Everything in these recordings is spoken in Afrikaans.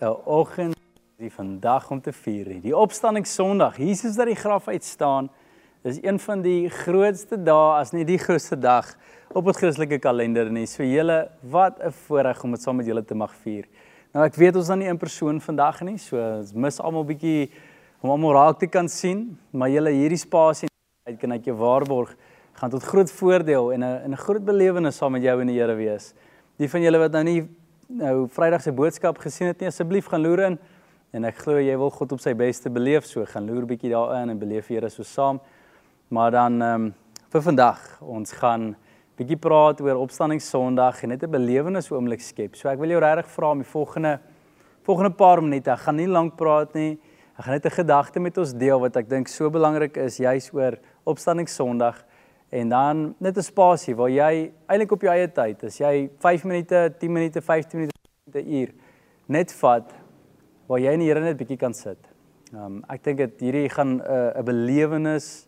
'n oggend die vandag om te vier. Die opstanding Sondag. Jesus uit die graf uit staan is een van die grootste dae as nie die grootste dag op ons Christelike kalender nie. So julle, wat 'n voorreg om dit saam met julle te mag vier. Nou ek weet ons dan nie in persoon vandag nie, so ons mis almal bietjie om almal raak te kan sien, maar julle hierdie spasie uit kan ek jou waarborg gaan tot groot voordeel en 'n 'n groot belewenis saam met jou en die Here wees. Die van julle wat nou nie nou Vrydag se boodskap gesien het nie, asseblief gaan loer in en ek glo jy wil God op sy beste beleef, so gaan loer bietjie daarin en beleef Here so saam. Maar dan ehm um, vir vandag, ons gaan bietjie praat oor opstanding Sondag en net 'n belewenis oomblik skep. So ek wil jou regtig vra om die volgende volgende paar minute, ek gaan nie lank praat nie. Ek gaan net 'n gedagte met ons deel wat ek dink so belangrik is juis oor opstanding Sondag en dan net 'n spasie waar jy eintlik op jou eie tyd, as jy 5 minute, 10 minute, 15 minute, 'n uur net vat waar jy in die Here net bietjie kan sit. Ehm um, ek dink dit hierdie gaan 'n uh, 'n belewenis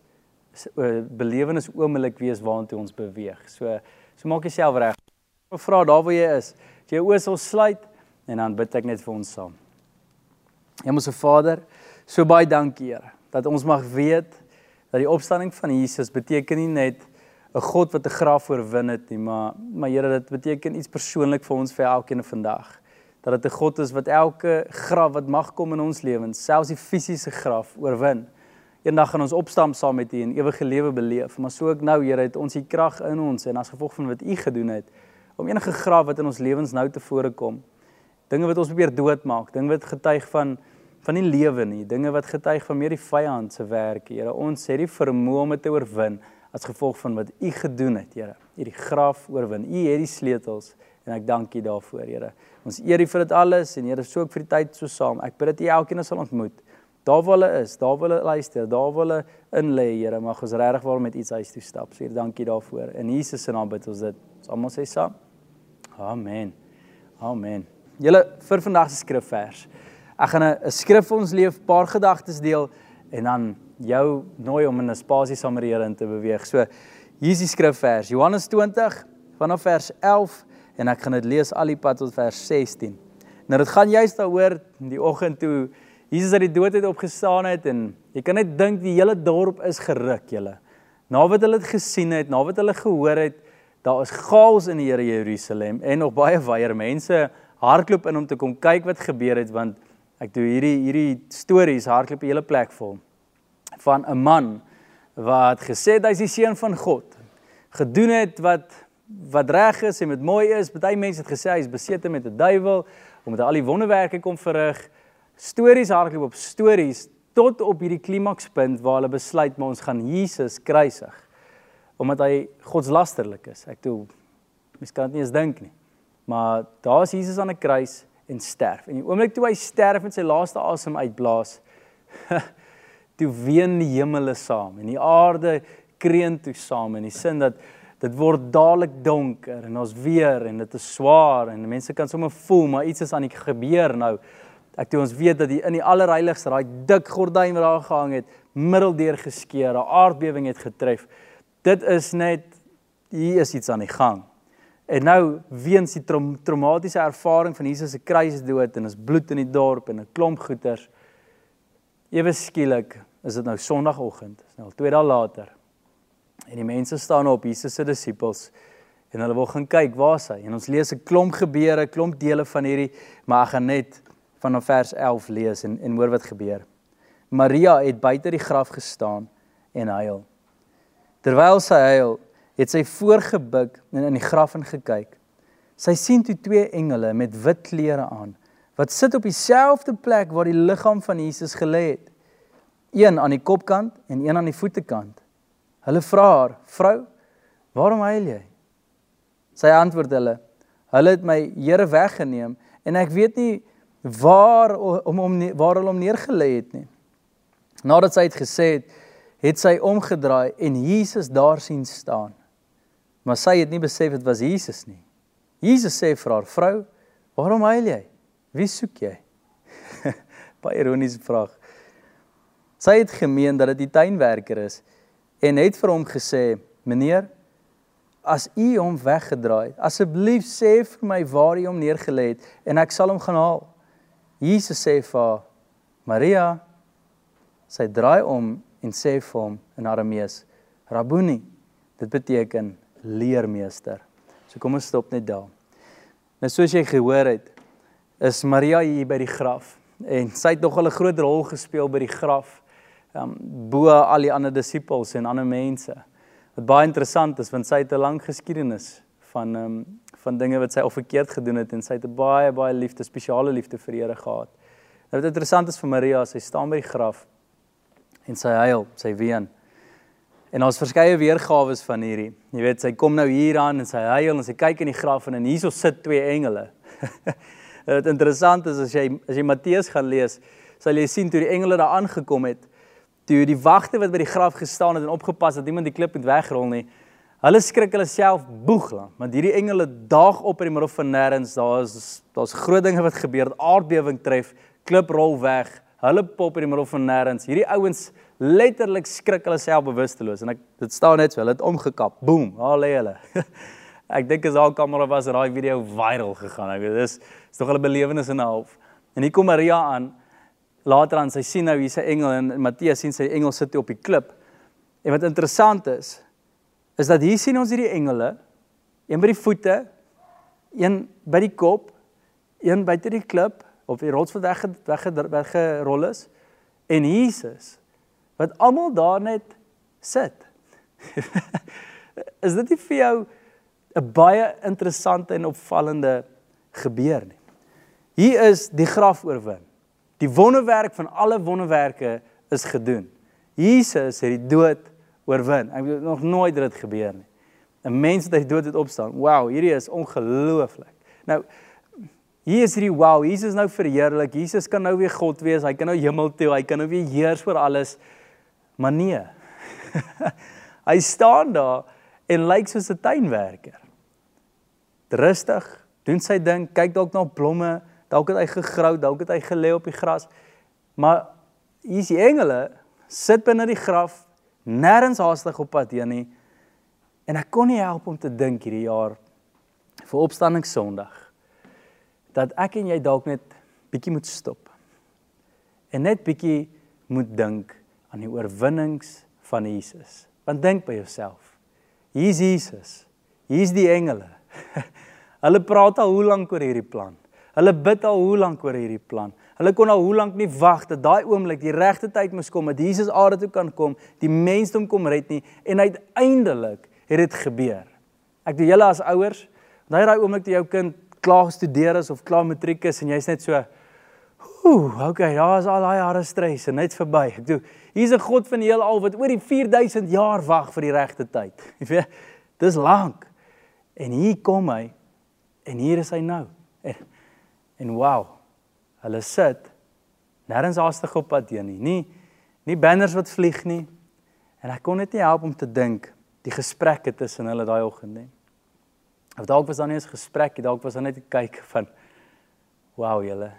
'n uh, belewenis oomblik wees waartoe ons beweeg. So so maak jouself reg. Vra daar waar jy is. Jy oë sal sluit en dan bid ek net vir ons saam. Hemelse Vader, so baie dankie Here dat ons mag weet dat die opstanding van Jesus beteken nie net 'n God wat 'n graf oorwin het nie, maar maar Here dit beteken iets persoonlik vir ons vir elkeen vandag. Dat dit 'n God is wat elke graf wat mag kom in ons lewens, selfs die fisiese graf oorwin. Eendag gaan ons opstaan saam met U en ewige lewe beleef, maar so ook nou, Here, het ons U krag in ons en as gevolg van wat U gedoen het om enige graf wat in ons lewens nou tevore kom, dinge wat ons probeer doodmaak, dinge wat getuig van van nie lewe nie, dinge wat getuig van meer die vyand se werk, Here. Ons het die vermoë om dit te oorwin as gevolg van wat U gedoen het, Here. U die graf oorwin. U het die sleutels en ek dank U daarvoor, Here. Ons eer U vir dit alles en Here, so ook vir die tyd so saam. Ek bid dat U elkeen sal ontmoet Daar waar hulle is, daar waar hulle luister, daar waar hulle in lê, Here, mag ons regtig waar met iets huis toe stap. So, Here, dankie daarvoor. In Jesus se naam bid ons dit. Ons almal sê saam. Amen. Amen. Julle vir vandag se skrifvers. Ek gaan 'n skrif vir ons leef, paar gedagtes deel en dan jou nooi om in 'n spasie saam met die Here in te beweeg. So, hier is die skrifvers. Johannes 20 vanaf vers 11 en ek gaan dit lees al die pad tot vers 16. Nou dit gaan juist daaroor die oggend toe Jesus uit die dood het opgestaan het en jy kan net dink die hele dorp is geruk, julle. Na wat hulle dit gesien het, na wat hulle gehoor het, daar is chaos in die Here Jerusalem en nog baie weier mense hardloop in om te kom kyk wat gebeur het want ek doen hierdie hierdie stories hardloop 'n hele plek vol van 'n man wat gesê het hy's die seun van God. Gedoen het wat wat reg is en wat mooi is. Party mense het gesê hy's besete met 'n duiwel omdat hy al die wonderwerke kom verrig stories hardloop op stories tot op hierdie klimakspunt waar hulle besluit maar ons gaan Jesus kruisig omdat hy godslasterlik is. Ek toe mens kan dit nie eens dink nie. Maar daar is Jesus aan 'n kruis en sterf. En die oomblik toe hy sterf en sy laaste asem uitblaas, toe ween die hemele saam en die aarde kreun toe saam in die sin dat dit word dadelik donker en ons weer en dit is swaar en mense kan sommer voel maar iets is aan die gebeur nou. Ek toe ons weet dat die in die allerheiligste daai dik gordyn wat daar gehang het, middeldeur geskeur, 'n aardbewing het getref. Dit is net hier is iets aan die gang. En nou weens die traum traumatiese ervaring van Jesus se kruisdood en ons bloed in die dorp en 'n klomp goeters ewe skielik is dit nou sonoggend, is nou 2 dae later. En die mense staan op Jesus se disippels en hulle wil gaan kyk waar is hy? En ons lees 'n klomp gebeure, klomp dele van hierdie, maar ek gaan net vanaf vers 11 lees en en hoor wat gebeur. Maria het buite die graf gestaan en huil. Terwyl sy huil, het sy voorgebuk en in die graf ingekyk. Sy sien toe twee engele met wit klere aan wat sit op dieselfde plek waar die liggaam van Jesus gelê het. Een aan die kopkant en een aan die voetekant. Hulle vra haar: "Vrou, waarom huil jy?" Sy antwoord hulle: "Hulle het my Here weggeneem en ek weet nie waar om om waar hulle hom neergelê het nie. Nadat sy het gesê het, het sy omgedraai en Jesus daar sien staan. Maar sy het nie besef dit was Jesus nie. Jesus sê vir haar: "Vrou, waarom huil jy? Wie soek jy?" Baie ironiese vraag. Sy het gemeen dat dit die tuinwerker is en het vir hom gesê: "Meneer, as u hom weggedraai het, asseblief sê vir my waar u hom neergelê het en ek sal hom gaan haal." Jesus sê vir haar: "Maria." Sy draai om en sê vir hom in Aramees: "Rabboni." Dit beteken leermeester. So kom ons stop net daar. Nou soos jy gehoor het, is Maria hier by die graf en sy het nog 'n groot rol gespeel by die graf. Um bo al die ander disippels en ander mense. Wat baie interessant is want sy het 'n lang geskiedenis van um van dinge wat sy al verkeerd gedoen het en sy het 'n baie baie liefde, spesiale liefde vir die Here gehad. Nou wat interessant is vir Maria, sy staan by die graf en sy huil, sy ween. En ons verskeie weergawe van hierdie. Jy weet, sy kom nou hier aan en sy huil en sy kyk in die graf en, en hierso sit twee engele. Wat interessant is as jy as jy Matteus gaan lees, sal jy sien toe die engele daar aangekom het, toe die wagte wat by die graf gestaan het en opgepas dat niemand die klip moet wegrol nie, Hulle skrik hulle self boeg lank, want hierdie engele daag op in die middel van nêrens. Daar's daar's groot dinge wat gebeur, aardbewing tref, klip rol weg. Hulle pop in die middel van nêrens. Hierdie ouens letterlik skrik hulle self bewusteloos en ek dit staan net so, hulle het omgekap. Boem, daar lê hulle. ek dink as al kamera was daai video viral gegaan. Ek weet dis is tog 'n belewenis en 'n half. En hier kom Maria aan. Later aan sy sien nou hier's 'n engel en Matteus sien sy engel sit op die klip. En wat interessant is, is dat hier sien ons hierdie engele, een by die voete, een by die kop, een buite die klip op die rots wat weg weggerol is en Jesus wat almal daar net sit. is dit nie vir jou 'n baie interessante en opvallende gebeur nie? Hier is die graf oorwin. Die wonderwerk van alle wonderwerke is gedoen. Jesus het die dood oorwin. Ek het nog nooit dit gebeur nie. 'n Mens wat uit dood het opstaan. Wow, hierdie is ongelooflik. Nou hier is hierdie wow, Jesus is nou verheerlik. Jesus kan nou weer God wees. Hy kan nou hemel toe. Hy kan nou weer heers oor alles. Maar nee. hy staan daar en lyk soos 'n tuinwerker. Rustig, doen sy ding, kyk dalk na blomme, dalk het hy gegrou, dalk het hy gelê op die gras. Maar hier is die engele sit binne die graf nêrens haastig op pad heen nie. En ek kon nie help om te dink hierdie jaar vir opstanding Sondag dat ek en jy dalk net bietjie moet stop. En net bietjie moet dink aan die oorwinnings van Jesus. Want dink by jouself. Hier's Jesus. Hier's die engele. Hulle praat al hoe lank oor hierdie plan. Hulle bid al hoe lank oor hierdie plan. Hulle kon al hoe lank nie wag dat daai oomblik die regte tyd moes kom dat Jesus aarde toe kan kom, die mensdom kom red nie en uiteindelik het dit gebeur. Ek doen julle as ouers, daai daai oomblik toe jou kind klaar gestudeer is of klaar matriek is en jy's net so Ooh, okay, daar is al daai jare stres en net verby. Ek doen hier's 'n God van die heelal wat oor die 4000 jaar wag vir die regte tyd. Jy weet, dis lank. En hier kom hy en hier is hy nou. En, en wow, Hulle sit nêrens haastig op pad heen nie. Nie nie banners wat vlieg nie. En ek kon net nie help om te dink die gesprekke tussen hulle daai oggend nie. Of dalk was daar nie eens gesprek nie, dalk was daar net 'n kyk van wow julle.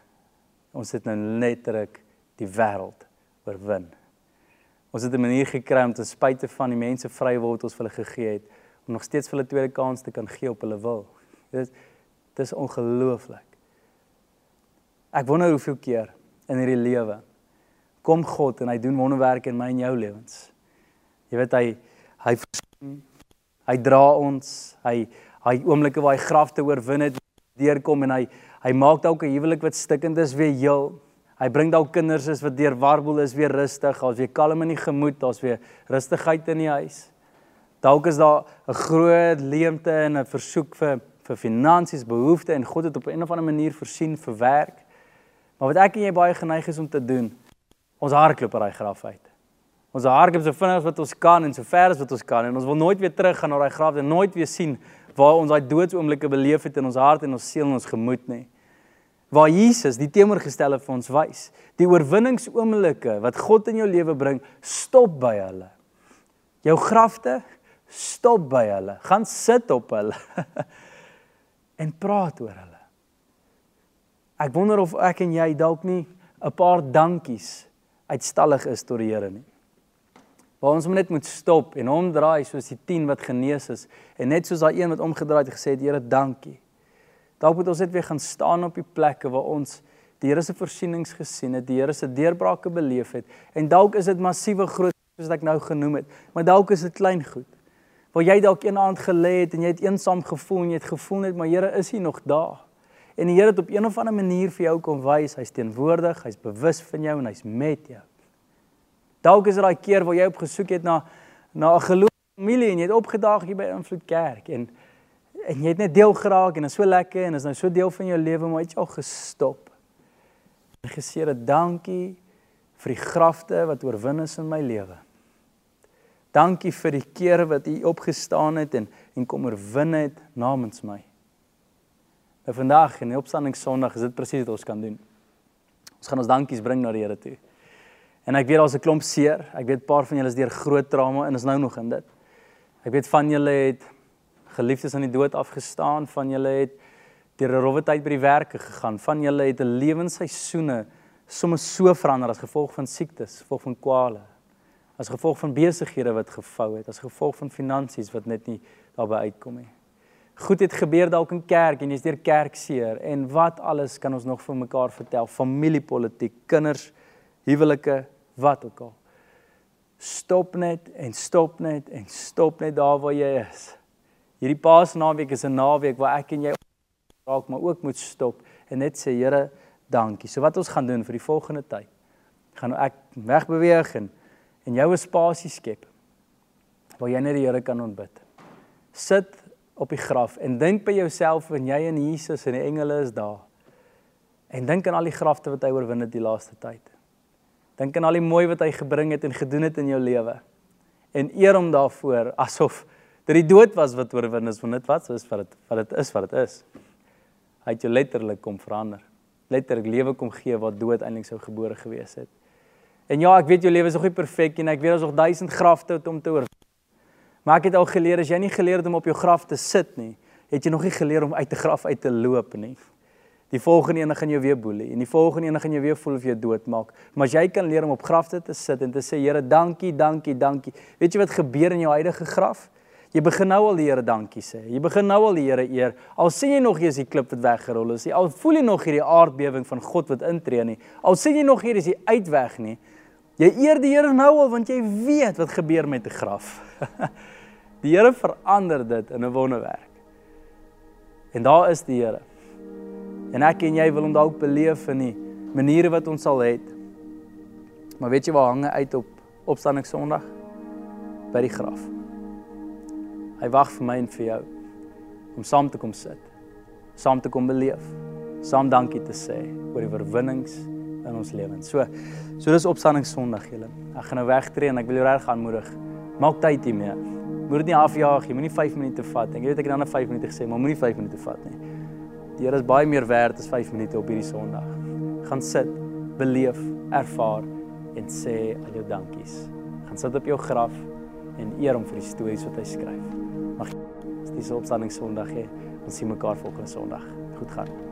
Ons het nou letterlik die wêreld oorwin. Ons het 'n manier gekry om ten spyte van die mense vry word ons vir hulle gegee het om nog steeds vir hulle tweede kans te kan gee op hulle wil. Dit is dis ongelooflik. Ek wonder hoeveel keer in hierdie lewe kom God en hy doen wonderwerke in my en jou lewens. Jy weet hy hy hy dra ons, hy hy oomblikke waar hy grafte oorwin het deurkom en hy hy maak dalk 'n huwelik wat stikkend is weer heel. Hy bring dalk kinders is wat deur warboel is weer rustig, daar's weer kalm in die gemoed, daar's weer rustigheid in die huis. Dalk is daar 'n groot leemte en 'n versoek vir vir finansies, behoeftes en God het op 'n of ander manier voorsien vir werk. Maar wat ek en jy baie geneig is om te doen, ons hardloop uit daai graf uit. Ons hardloop so vinnig as wat ons kan en so ver as wat ons kan en ons wil nooit weer terug gaan na daai graf en nooit weer sien waar ons daai doodsoomblikke beleef het in ons hart en ons siel en ons gemoed nie. Waar Jesus die teenoorgestelde vir ons wys. Die oorwinningsoomblikke wat God in jou lewe bring, stop by hulle. Jou grafte stop by hulle. Gaan sit op hulle en praat oor hulle. Ek wonder of ek en jy dalk nie 'n paar dankies uitstallig is tot die Here nie. Waar ons net moet stop en hom draai soos die 10 wat genees is en net soos daai een wat omgedraai het gesê het Here dankie. Dalk moet ons net weer gaan staan op die plekke waar ons die Here se voorsienings gesien het, die Here se deurbrake beleef het en dalk is dit massiewe groot soos ek nou genoem het, maar dalk is dit klein goed. Waar jy dalk een aand gelê het en jy het eensaam gevoel en jy het gevoel net maar Here is hier nog daar. En die Here het op een of ander manier vir jou kom wys, hy's teenwoordig, hy's bewus van jou en hy's met jou. Dalk is dit daai keer waar jy op gesoek het na na 'n geloofsfamilie en jy het opgedaag hier by Invloed Kerk en en jy het net deel geraak en dit is so lekker en is nou so deel van jou lewe maar het jy al gestop. En gesê dat dankie vir die grafte wat oorwin is in my lewe. Dankie vir die kere wat u opgestaan het en en kom oorwin het namens my. Nou vandag die opstanding Sondag is dit presies wat ons kan doen. Ons gaan ons dankies bring na die Here toe. En ek weet daar's 'n klomp seer. Ek weet 'n paar van julle is deur groot trauma en is nou nog in dit. Ek weet van julle het geliefdes aan die dood afgestaan, van julle het deur 'n rowwe tyd by die werke gegaan, van julle het 'n lewensseisoene soms so verander as gevolg van siektes, gevolg van kwale, as gevolg van besighede wat gevou het, as gevolg van finansies wat net nie daarby uitkom nie. Goed het gebeur dalk in kerk en jy's deur kerk seer en wat alles kan ons nog vir mekaar vertel? Familiepolitiek kinders huwelike wat ook al. Stop net en stop net en stop net daar waar jy is hierdie paasnaweek is 'n naweek waar ek en jy raak maar ook moet stop en net sê Here dankie so wat ons gaan doen vir die volgende tyd gaan ek wegbeweeg en en jou 'n spasie skep waar jy net die Here kan ontbid sit op die graf en dink by jouself en jy en Jesus en die engele is daar. En dink aan al die grafte wat hy oorwin het die laaste tyd. Dink aan al die mooi wat hy gebring het en gedoen het in jou lewe. En eer hom daarvoor asof dit die dood was wat oorwin is, want dit wat is wat dit wat dit is wat dit is. Hy het jou letterlik kom verander. Letterlik lewe kom gee wat dood eintlik sou gebore gewees het. En ja, ek weet jou lewe is nog nie perfek en ek weet daar's nog duisend grafte om te oorwin. Maar ek het al geleer as jy nie geleer het om op jou graf te sit nie, het jy nog nie geleer om uit die graf uit te loop nie. Die volgende een gaan jou weer boelie en die volgende een gaan jou weer voel of jy doodmaak. Maar as jy kan leer om op grafte te sit en te sê Here, dankie, dankie, dankie. Weet jy wat gebeur in jou huidige graf? Jy begin nou al die Here dankie sê. Jy begin nou al die Here eer. Al sien jy nog hier is die klip wat weggerol is. Al voel jy nog hierdie aardbewing van God wat intree nie. Al sien jy nog hier is die uitweg nie. Jy eer die Here nou al want jy weet wat gebeur met 'n graf. Die Here verander dit in 'n wonderwerk. En daar is die Here. En ek en jy wil hom dalk beleef in die maniere wat ons sal hê. Maar weet jy waar hang hy uit op opstanding Sondag? By die graf. Hy wag vir my en vir jou om saam te kom sit. Saam te kom beleef. Saam dankie te sê oor die oorwinnings in ons lewens. So, so dis opstanding Sondag julle. Ek gaan nou wegtreë en ek wil jou reg aanmoedig. Maak tyd hiermee. Moet dit nie afjaag nie. Moenie 5 minute vat nie. Ek weet ek het dan 'n 5 minute gesê, maar moenie 5 minute vat nie. Die Here is baie meer werd as 5 minute op hierdie Sondag. Gaan sit, beleef, ervaar en sê al jou dankies. Gaan sit op jou graf en eer hom vir die stories wat hy skryf. Mag dis opstanding Sondag hê. Ons sien mekaar volgende Sondag. Goed gaan.